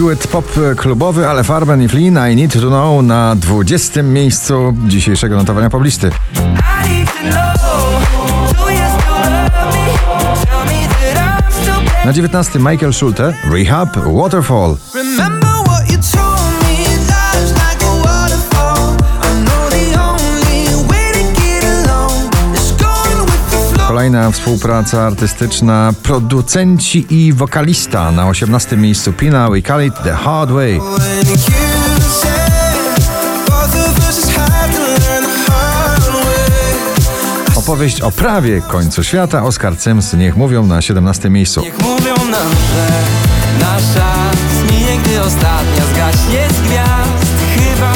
duet pop klubowy, ale Farben i Flynn I Need to Know na 20. miejscu dzisiejszego notowania poblisty. Na 19. Michael Schulte, Rehab, Waterfall. Remember Kolejna współpraca artystyczna, producenci i wokalista na 18. miejscu Pina, We Call It The Hard Way. Opowieść o prawie końcu świata, Oscar Sims, niech mówią na 17. miejscu. Niech mówią nam, że nasza zmije, gdy ostatnia zgaśnie z gwiazd.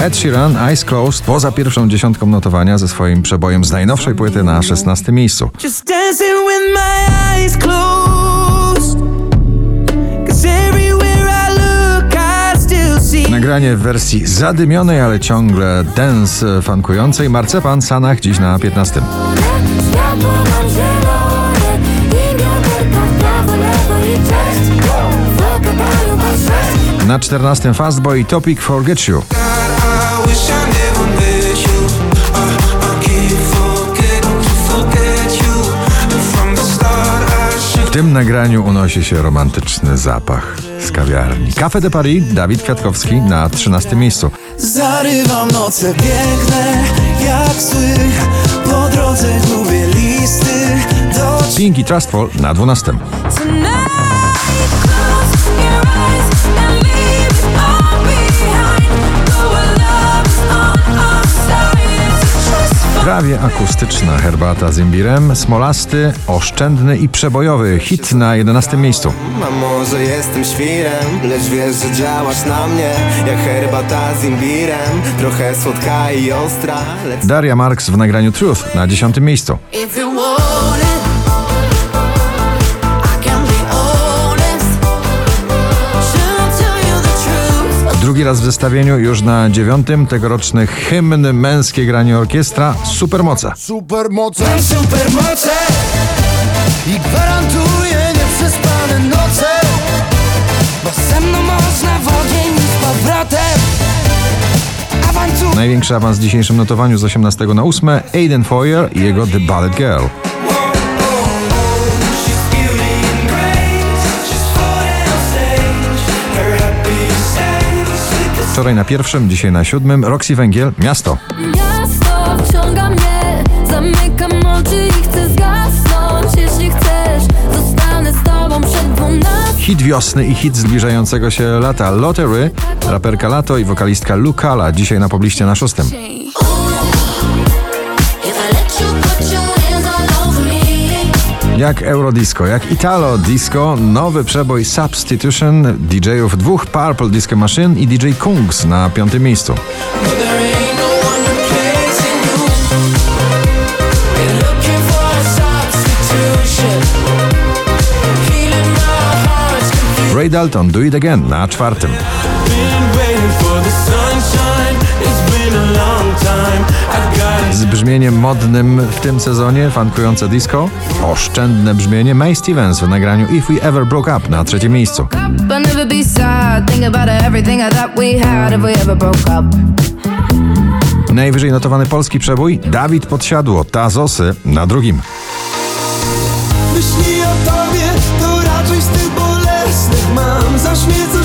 Ed Sheeran, Eyes Closed, poza pierwszą dziesiątką notowania ze swoim przebojem z najnowszej płyty na 16. miejscu. Nagranie w wersji zadymionej, ale ciągle dance funkującej Marcepan Sanach dziś na 15. Światło mam zielone i wiaderka w prawo, lewo i cześć Zagadają po sześć Na 14. Fastboy Topic Forget You. W tym nagraniu unosi się romantyczny zapach z kawiarni. Cafe de Paris, Dawid Kwiatkowski na 13. miejscu. Zarywam noce piękne jak sły Po drodze gubię listy do Pinky Trustful na 12. Prawie akustyczna herbata z imbirem, smolasty, oszczędny i przebojowy hit na 11. miejscu. A może jestem świrem Lecz wiesz, że działasz na mnie Jak herbata z imbirem Trochę słodka i ostra Lecz Daria Marks w nagraniu Truth na 10. miejscu. Drugi raz w zestawieniu już na dziewiątym tegoroczny hymn męskie granie orkiestra Supermoce. supermoce Mam supermoce I gwarantuję nieprzespane noce Bo ze mną można w ogień z powrotem. Awantur. Największy awans w dzisiejszym notowaniu z 18 na 8 Aiden Foyer i jego The Ballet Girl. Wczoraj na pierwszym, dzisiaj na siódmym. Roxy Węgiel, Miasto. Miasto wciąga mnie Zamykam oczy i chcę zgasnąć. Jeśli chcesz Zostanę z tobą przed dwunastą. Hit wiosny i hit zbliżającego się lata. Lottery, raperka Lato i wokalistka Lukala dzisiaj na pobliście na szóstym. Jak Eurodisco, jak Italo Disco, nowy przebój Substitution DJ-ów dwóch Purple Disco Machine i DJ Kungs na piątym miejscu. Ray Dalton, Do It Again na czwartym. Z brzmieniem modnym w tym sezonie, funkujące disco, oszczędne brzmienie May Stevens w nagraniu If We Ever Broke Up na trzecim miejscu. Najwyżej notowany polski przebój Dawid Podsiadło, Tazosy na drugim. Myśli o tobie to raczej z tych bolesnych Mam zaśmiecasz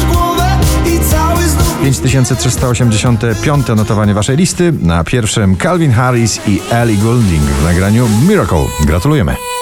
5385 notowanie waszej listy. Na pierwszym Calvin Harris i Ellie Goulding w nagraniu Miracle. Gratulujemy.